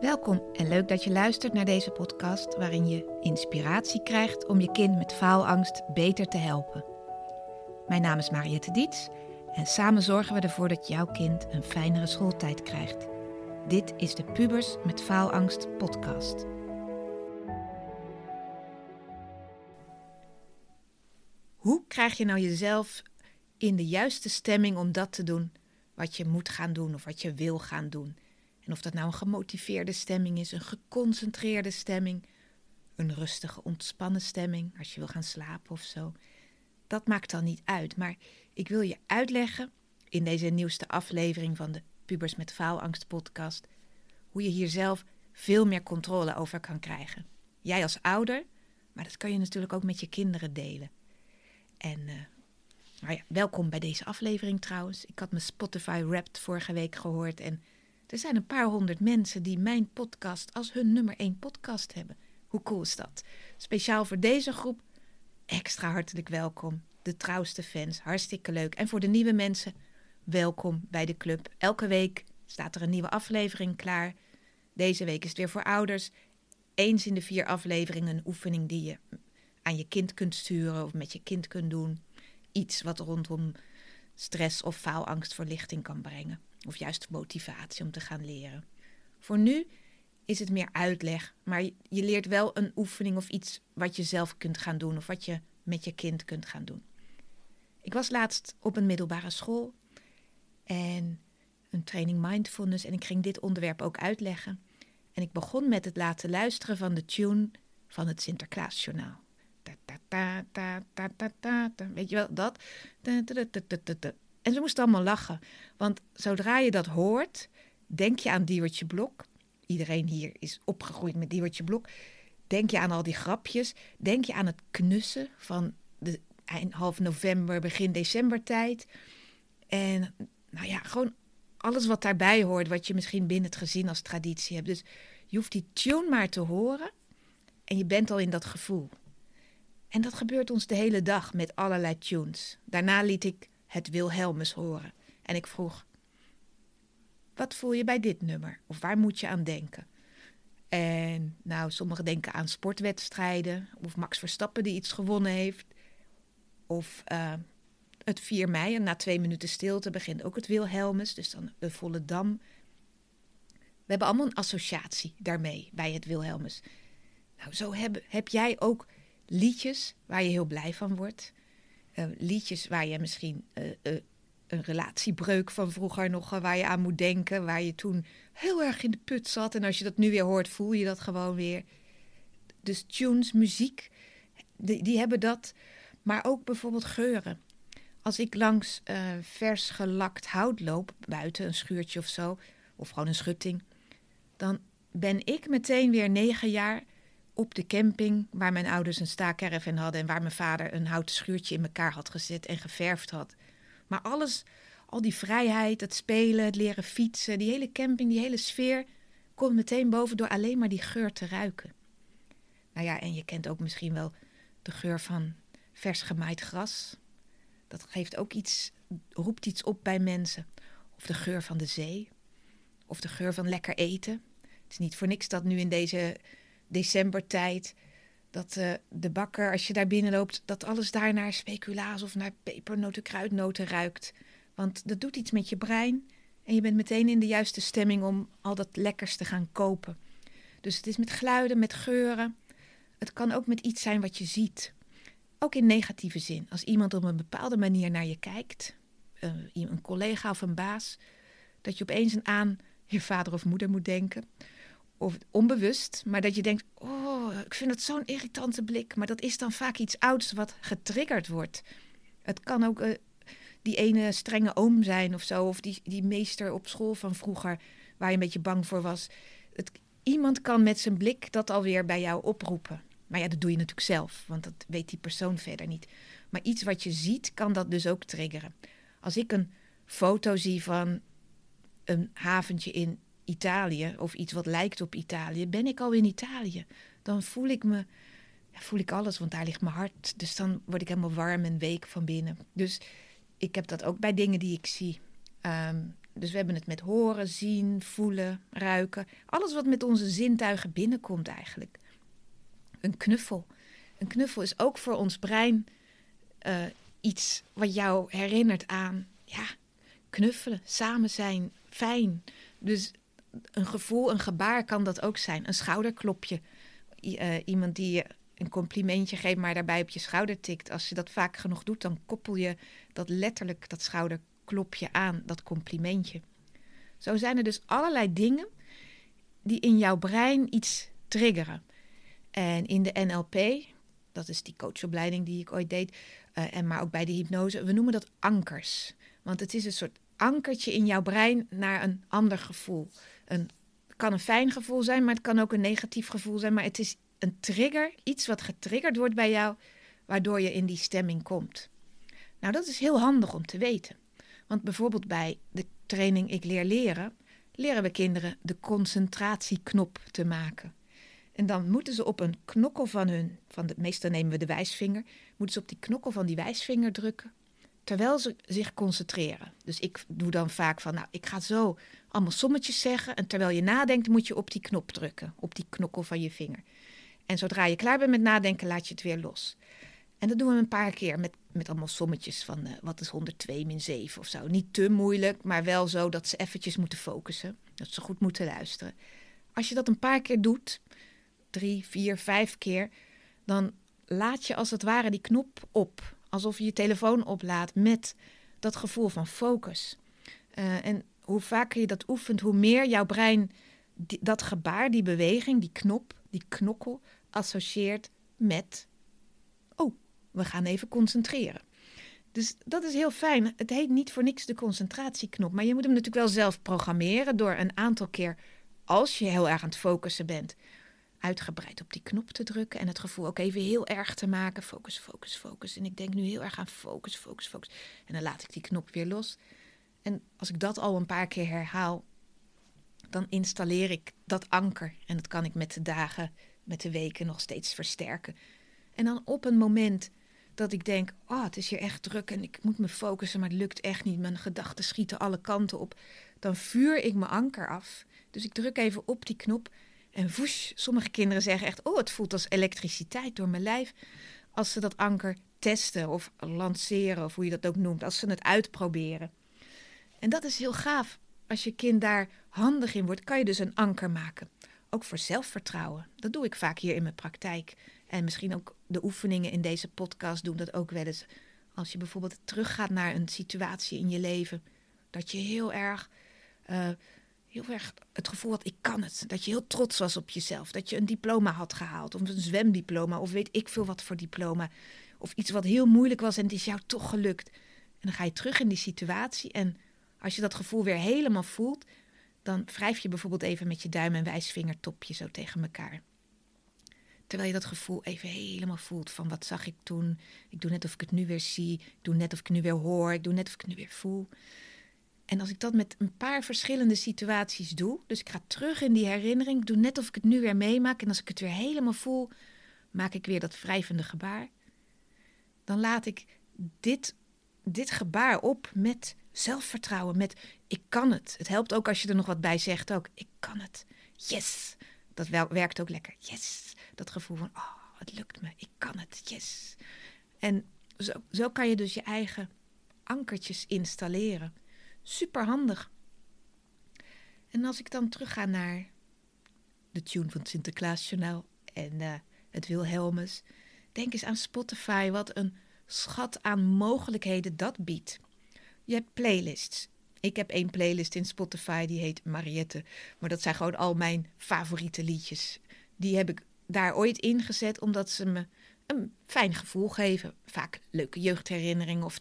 Welkom en leuk dat je luistert naar deze podcast waarin je inspiratie krijgt om je kind met faalangst beter te helpen. Mijn naam is Mariette Diets en samen zorgen we ervoor dat jouw kind een fijnere schooltijd krijgt. Dit is de Pubers met Faalangst podcast. Hoe krijg je nou jezelf in de juiste stemming om dat te doen wat je moet gaan doen of wat je wil gaan doen? En of dat nou een gemotiveerde stemming is, een geconcentreerde stemming, een rustige, ontspannen stemming als je wil gaan slapen of zo. Dat maakt dan niet uit. Maar ik wil je uitleggen in deze nieuwste aflevering van de Pubers met Faalangst podcast hoe je hier zelf veel meer controle over kan krijgen. Jij als ouder, maar dat kan je natuurlijk ook met je kinderen delen. En uh, nou ja, welkom bij deze aflevering trouwens. Ik had mijn Spotify Wrapped vorige week gehoord en er zijn een paar honderd mensen die mijn podcast als hun nummer één podcast hebben. Hoe cool is dat? Speciaal voor deze groep extra hartelijk welkom. De trouwste fans, hartstikke leuk. En voor de nieuwe mensen, welkom bij de club. Elke week staat er een nieuwe aflevering klaar. Deze week is het weer voor ouders. Eens in de vier afleveringen een oefening die je aan je kind kunt sturen of met je kind kunt doen. Iets wat rondom stress of faalangstverlichting kan brengen. Of juist motivatie om te gaan leren. Voor nu is het meer uitleg, maar je leert wel een oefening of iets wat je zelf kunt gaan doen of wat je met je kind kunt gaan doen. Ik was laatst op een middelbare school en een training mindfulness en ik ging dit onderwerp ook uitleggen. En ik begon met het laten luisteren van de tune van het Sinterklaasjournaal. Weet je wel, dat? En ze moesten allemaal lachen. Want zodra je dat hoort, denk je aan Diewertje Blok. Iedereen hier is opgegroeid met Diewertje Blok. Denk je aan al die grapjes. Denk je aan het knussen van de eind half november, begin december tijd. En nou ja, gewoon alles wat daarbij hoort, wat je misschien binnen het gezin als traditie hebt. Dus je hoeft die tune maar te horen en je bent al in dat gevoel. En dat gebeurt ons de hele dag met allerlei tunes. Daarna liet ik het Wilhelmus horen. En ik vroeg: Wat voel je bij dit nummer? Of waar moet je aan denken? En nou, sommigen denken aan sportwedstrijden. Of Max Verstappen die iets gewonnen heeft. Of uh, het 4 mei. En na twee minuten stilte begint ook het Wilhelmus. Dus dan de volle dam. We hebben allemaal een associatie daarmee bij het Wilhelmus. Nou, zo heb, heb jij ook liedjes waar je heel blij van wordt. Uh, liedjes waar je misschien uh, uh, een relatiebreuk van vroeger nog waar je aan moet denken, waar je toen heel erg in de put zat. En als je dat nu weer hoort, voel je dat gewoon weer. Dus tunes, muziek, die, die hebben dat. Maar ook bijvoorbeeld geuren. Als ik langs vers gelakt hout loop, buiten een schuurtje of zo, of gewoon een schutting, dan ben ik meteen weer negen jaar op de camping waar mijn ouders een staakerven hadden en waar mijn vader een houten schuurtje in elkaar had gezet en geverfd had. Maar alles, al die vrijheid, het spelen, het leren fietsen, die hele camping, die hele sfeer, komt meteen boven door alleen maar die geur te ruiken. Nou ja, en je kent ook misschien wel de geur van vers gemaaid gras. Dat geeft ook iets, roept iets op bij mensen. Of de geur van de zee. Of de geur van lekker eten. Het is niet voor niks dat nu in deze decembertijd. Dat uh, de bakker, als je daar binnen loopt, dat alles daar naar speculaas of naar pepernoten, kruidnoten ruikt. Want dat doet iets met je brein. En je bent meteen in de juiste stemming om al dat lekkers te gaan kopen. Dus het is met geluiden, met geuren. Het kan ook met iets zijn wat je ziet. Ook in negatieve zin. Als iemand op een bepaalde manier naar je kijkt, uh, een collega of een baas, dat je opeens aan je vader of moeder moet denken of onbewust, maar dat je denkt: Oh, ik vind het zo'n irritante blik. Maar dat is dan vaak iets ouds wat getriggerd wordt. Het kan ook uh, die ene strenge oom zijn of zo, of die, die meester op school van vroeger, waar je een beetje bang voor was. Het, iemand kan met zijn blik dat alweer bij jou oproepen. Maar ja, dat doe je natuurlijk zelf, want dat weet die persoon verder niet. Maar iets wat je ziet, kan dat dus ook triggeren. Als ik een foto zie van een haventje in Italië of iets wat lijkt op Italië, ben ik al in Italië. Dan voel ik me, voel ik alles, want daar ligt mijn hart. Dus dan word ik helemaal warm en week van binnen. Dus ik heb dat ook bij dingen die ik zie. Um, Dus we hebben het met horen, zien, voelen, ruiken. Alles wat met onze zintuigen binnenkomt eigenlijk. Een knuffel. Een knuffel is ook voor ons brein uh, iets wat jou herinnert aan, ja, knuffelen, samen zijn, fijn. Dus een gevoel, een gebaar kan dat ook zijn. Een schouderklopje. Uh, iemand die je een complimentje geeft, maar daarbij op je schouder tikt. Als je dat vaak genoeg doet, dan koppel je dat letterlijk, dat schouderklopje aan, dat complimentje. Zo zijn er dus allerlei dingen die in jouw brein iets triggeren. En in de NLP, dat is die coachopleiding die ik ooit deed, uh, en maar ook bij de hypnose, we noemen dat ankers. Want het is een soort ankertje in jouw brein naar een ander gevoel. Een, kan een fijn gevoel zijn, maar het kan ook een negatief gevoel zijn. Maar het is een trigger, iets wat getriggerd wordt bij jou, waardoor je in die stemming komt. Nou, dat is heel handig om te weten. Want bijvoorbeeld bij de training Ik leer leren, leren we kinderen de concentratieknop te maken. En dan moeten ze op een knokkel van hun, van de, meestal nemen we de wijsvinger, moeten ze op die knokkel van die wijsvinger drukken. Terwijl ze zich concentreren. Dus ik doe dan vaak van, nou, ik ga zo allemaal sommetjes zeggen. En terwijl je nadenkt, moet je op die knop drukken, op die knokkel van je vinger. En zodra je klaar bent met nadenken, laat je het weer los. En dat doen we een paar keer met, met allemaal sommetjes van uh, wat is 102 min 7 of zo. Niet te moeilijk, maar wel zo dat ze eventjes moeten focussen. Dat ze goed moeten luisteren. Als je dat een paar keer doet, drie, vier, vijf keer, dan laat je als het ware die knop op. Alsof je je telefoon oplaadt met dat gevoel van focus. Uh, en hoe vaker je dat oefent, hoe meer jouw brein dat gebaar, die beweging, die knop, die knokkel associeert met: oh, we gaan even concentreren. Dus dat is heel fijn. Het heet niet voor niks de concentratieknop, maar je moet hem natuurlijk wel zelf programmeren door een aantal keer, als je heel erg aan het focussen bent, uitgebreid op die knop te drukken en het gevoel ook even heel erg te maken. Focus, focus, focus. En ik denk nu heel erg aan focus, focus, focus. En dan laat ik die knop weer los. En als ik dat al een paar keer herhaal, dan installeer ik dat anker. En dat kan ik met de dagen, met de weken nog steeds versterken. En dan op een moment dat ik denk, oh, het is hier echt druk en ik moet me focussen, maar het lukt echt niet. Mijn gedachten schieten alle kanten op. Dan vuur ik mijn anker af. Dus ik druk even op die knop en woesh, sommige kinderen zeggen echt, oh, het voelt als elektriciteit door mijn lijf. Als ze dat anker testen of lanceren, of hoe je dat ook noemt, als ze het uitproberen. En dat is heel gaaf. Als je kind daar handig in wordt, kan je dus een anker maken. Ook voor zelfvertrouwen. Dat doe ik vaak hier in mijn praktijk. En misschien ook de oefeningen in deze podcast doen dat ook wel eens. Als je bijvoorbeeld teruggaat naar een situatie in je leven, dat je heel erg uh, heel erg het gevoel had, ik kan het. Dat je heel trots was op jezelf. Dat je een diploma had gehaald. Of een zwemdiploma. Of weet ik veel wat voor diploma. Of iets wat heel moeilijk was en het is jou toch gelukt. En dan ga je terug in die situatie. En als je dat gevoel weer helemaal voelt, dan wrijf je bijvoorbeeld even met je duim en wijsvingertopje zo tegen elkaar. Terwijl je dat gevoel even helemaal voelt van wat zag ik toen. Ik doe net of ik het nu weer zie. Ik doe net of ik nu weer hoor. Ik doe net of ik het nu weer voel. En als ik dat met een paar verschillende situaties doe, dus ik ga terug in die herinnering, doe net of ik het nu weer meemaak en als ik het weer helemaal voel, maak ik weer dat wrijvende gebaar. Dan laat ik dit, dit gebaar op met zelfvertrouwen, met ik kan het. Het helpt ook als je er nog wat bij zegt ook, ik kan het. Yes! Dat werkt ook lekker. Yes! Dat gevoel van, oh, het lukt me, ik kan het. Yes! En zo, zo kan je dus je eigen ankertjes installeren. Super handig. En als ik dan terugga naar de tune van het Sinterklaasjournaal en uh, het Wilhelmus, denk eens aan Spotify, wat een schat aan mogelijkheden dat biedt. Je hebt playlists. Ik heb één playlist in Spotify die heet Mariette, maar dat zijn gewoon al mijn favoriete liedjes. Die heb ik daar ooit ingezet omdat ze me een fijn gevoel geven. Vaak leuke jeugdherinneringen of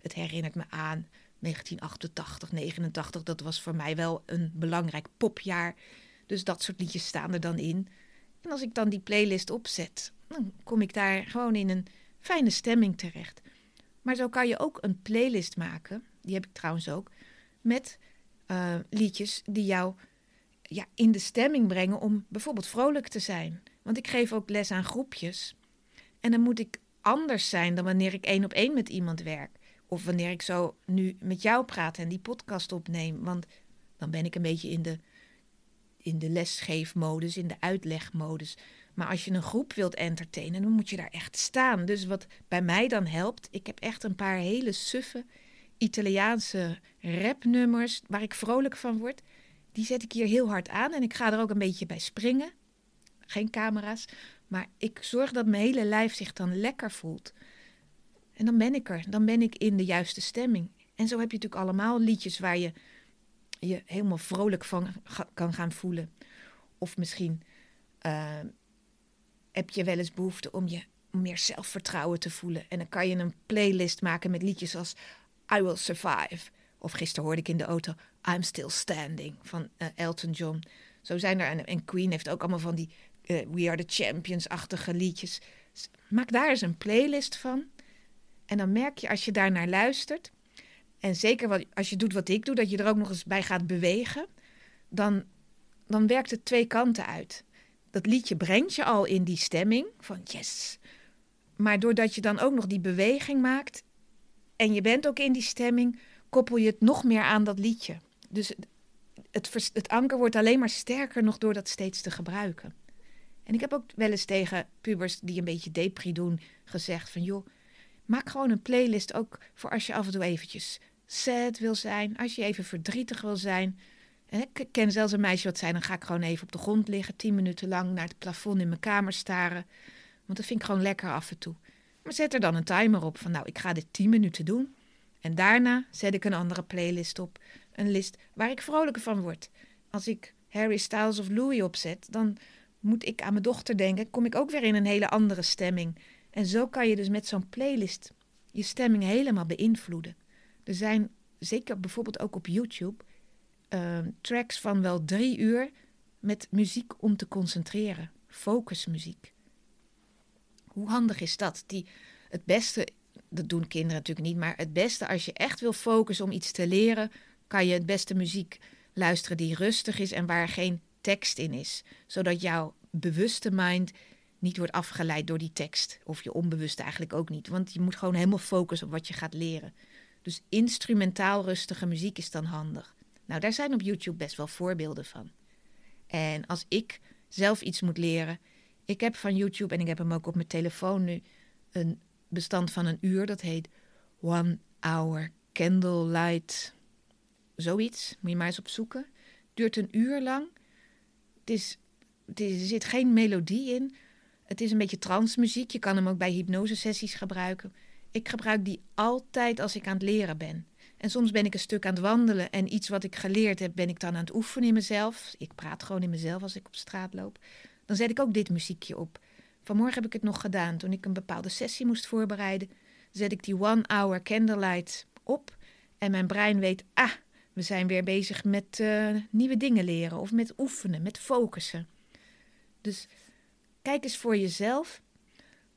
het herinnert me aan 1988, 89, dat was voor mij wel een belangrijk popjaar. Dus dat soort liedjes staan er dan in. En als ik dan die playlist opzet, dan kom ik daar gewoon in een fijne stemming terecht. Maar zo kan je ook een playlist maken, die heb ik trouwens ook, met uh, liedjes die jou ja, in de stemming brengen om bijvoorbeeld vrolijk te zijn. Want ik geef ook les aan groepjes. En dan moet ik anders zijn dan wanneer ik één op één met iemand werk Of wanneer ik zo nu met jou praat en die podcast opneem. Want dan ben ik een beetje in de, in de lesgeefmodus, in de uitlegmodus. Maar als je een groep wilt entertainen, dan moet je daar echt staan. Dus wat bij mij dan helpt, ik heb echt een paar hele suffe Italiaanse rapnummers waar ik vrolijk van word. Die zet ik hier heel hard aan en ik ga er ook een beetje bij springen. Geen camera's, maar ik zorg dat mijn hele lijf zich dan lekker voelt. En dan ben ik er, dan ben ik in de juiste stemming. En zo heb je natuurlijk allemaal liedjes waar je je helemaal vrolijk van kan gaan voelen. Of misschien uh, heb je wel eens behoefte om je meer zelfvertrouwen te voelen. En dan kan je een playlist maken met liedjes als I Will Survive. Of gisteren hoorde ik in de auto I'm Still Standing van uh, Elton John. Zo zijn er, en, Queen heeft ook allemaal van die uh, We Are The Champions-achtige liedjes. Maak daar eens een playlist van. En dan merk je als je daar naar luistert, en zeker als je doet wat ik doe, dat je er ook nog eens bij gaat bewegen, dan, dan werkt het twee kanten uit dat liedje brengt je al in die stemming van yes. Maar doordat je dan ook nog die beweging maakt en je bent ook in die stemming, koppel je het nog meer aan dat liedje. Dus het, het anker wordt alleen maar sterker nog door dat steeds te gebruiken. En ik heb ook wel eens tegen pubers die een beetje depri doen gezegd van joh, maak gewoon een playlist ook voor als je af en toe eventjes sad wil zijn, als je even verdrietig wil zijn. Ik ken zelfs een meisje wat zei, dan ga ik gewoon even op de grond liggen, tien minuten lang naar het plafond in mijn kamer staren. Want dat vind ik gewoon lekker af en toe. Maar zet er dan een timer op van, nou, ik ga dit tien minuten doen. En daarna zet ik een andere playlist op. Een list waar ik vrolijker van word. Als ik Harry Styles of Louis opzet, dan moet ik aan mijn dochter denken, kom ik ook weer in een hele andere stemming. En zo kan je dus met zo'n playlist je stemming helemaal beïnvloeden. Er zijn, zeker bijvoorbeeld ook op YouTube, Ehm, tracks van wel drie uur met muziek om te concentreren. Focusmuziek. Hoe handig is dat? Die, het beste, dat doen kinderen natuurlijk niet, maar het beste als je echt wil focussen om iets te leren, kan je het beste muziek luisteren die rustig is en waar geen tekst in is. Zodat jouw bewuste mind niet wordt afgeleid door die tekst. Of je onbewuste eigenlijk ook niet. Want je moet gewoon helemaal focussen op wat je gaat leren. Dus instrumentaal rustige muziek is dan handig. Nou, daar zijn op YouTube best wel voorbeelden van. En als ik zelf iets moet leren, ik heb van YouTube en ik heb hem ook op mijn telefoon nu een bestand van een uur. Dat heet One Hour Candlelight. Zoiets. Moet je maar eens opzoeken. Duurt een uur lang. Het is, het is, er zit geen melodie in. Het is een beetje transmuziek. Je kan hem ook bij hypnosesessies gebruiken. Ik gebruik die altijd als ik aan het leren ben. En soms ben ik een stuk aan het wandelen en iets wat ik geleerd heb, ben ik dan aan het oefenen in mezelf. Ik praat gewoon in mezelf als ik op straat loop. Dan zet ik ook dit muziekje op. Vanmorgen heb ik het nog gedaan. Toen ik een bepaalde sessie moest voorbereiden, zet ik die One Hour Candlelight op. En mijn brein weet, ah, we zijn weer bezig met uh, nieuwe dingen leren of met oefenen, met focussen. Dus kijk eens voor jezelf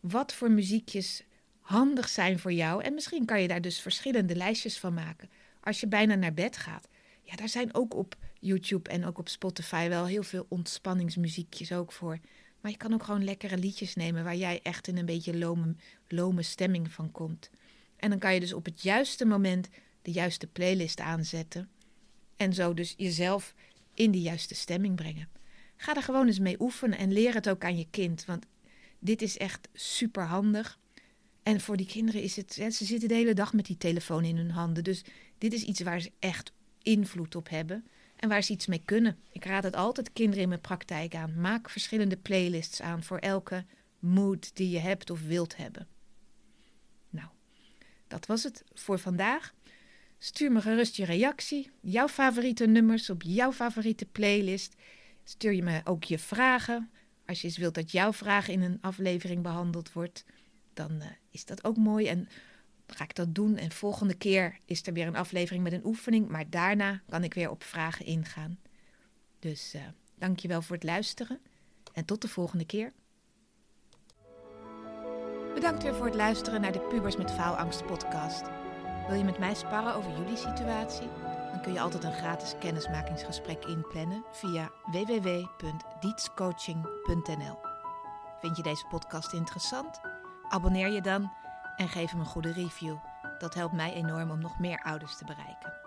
wat voor muziekjes handig zijn voor jou. En misschien kan je daar dus verschillende lijstjes van maken. Als je bijna naar bed gaat. Ja, daar zijn ook op YouTube en ook op Spotify wel heel veel ontspanningsmuziekjes ook voor. Maar je kan ook gewoon lekkere liedjes nemen waar jij echt in een beetje lome, lome stemming van komt. En dan kan je dus op het juiste moment de juiste playlist aanzetten. En zo dus jezelf in die juiste stemming brengen. Ga er gewoon eens mee oefenen en leer het ook aan je kind. Want dit is echt super handig. En voor die kinderen is het, ze zitten de hele dag met die telefoon in hun handen. Dus dit is iets waar ze echt invloed op hebben en waar ze iets mee kunnen. Ik raad het altijd kinderen in mijn praktijk aan. Maak verschillende playlists aan voor elke mood die je hebt of wilt hebben. Nou, dat was het voor vandaag. Stuur me gerust je reactie, jouw favoriete nummers op jouw favoriete playlist. Stuur je me ook je vragen. Als je eens wilt dat jouw vraag in een aflevering behandeld wordt dan uh, is dat ook mooi. En ga ik dat doen. En volgende keer is er weer een aflevering met een oefening. Maar daarna kan ik weer op vragen ingaan. Dus uh, dankjewel voor het luisteren. En tot de volgende keer. Bedankt weer voor het luisteren naar de Pubers met Faalangst podcast. Wil je met mij sparren over jullie situatie? Kun je altijd een gratis kennismakingsgesprek inplannen via www.dietscoaching.nl. Vind je deze podcast interessant? Abonneer je dan en geef hem een goede review. Dat helpt mij enorm om nog meer ouders te bereiken.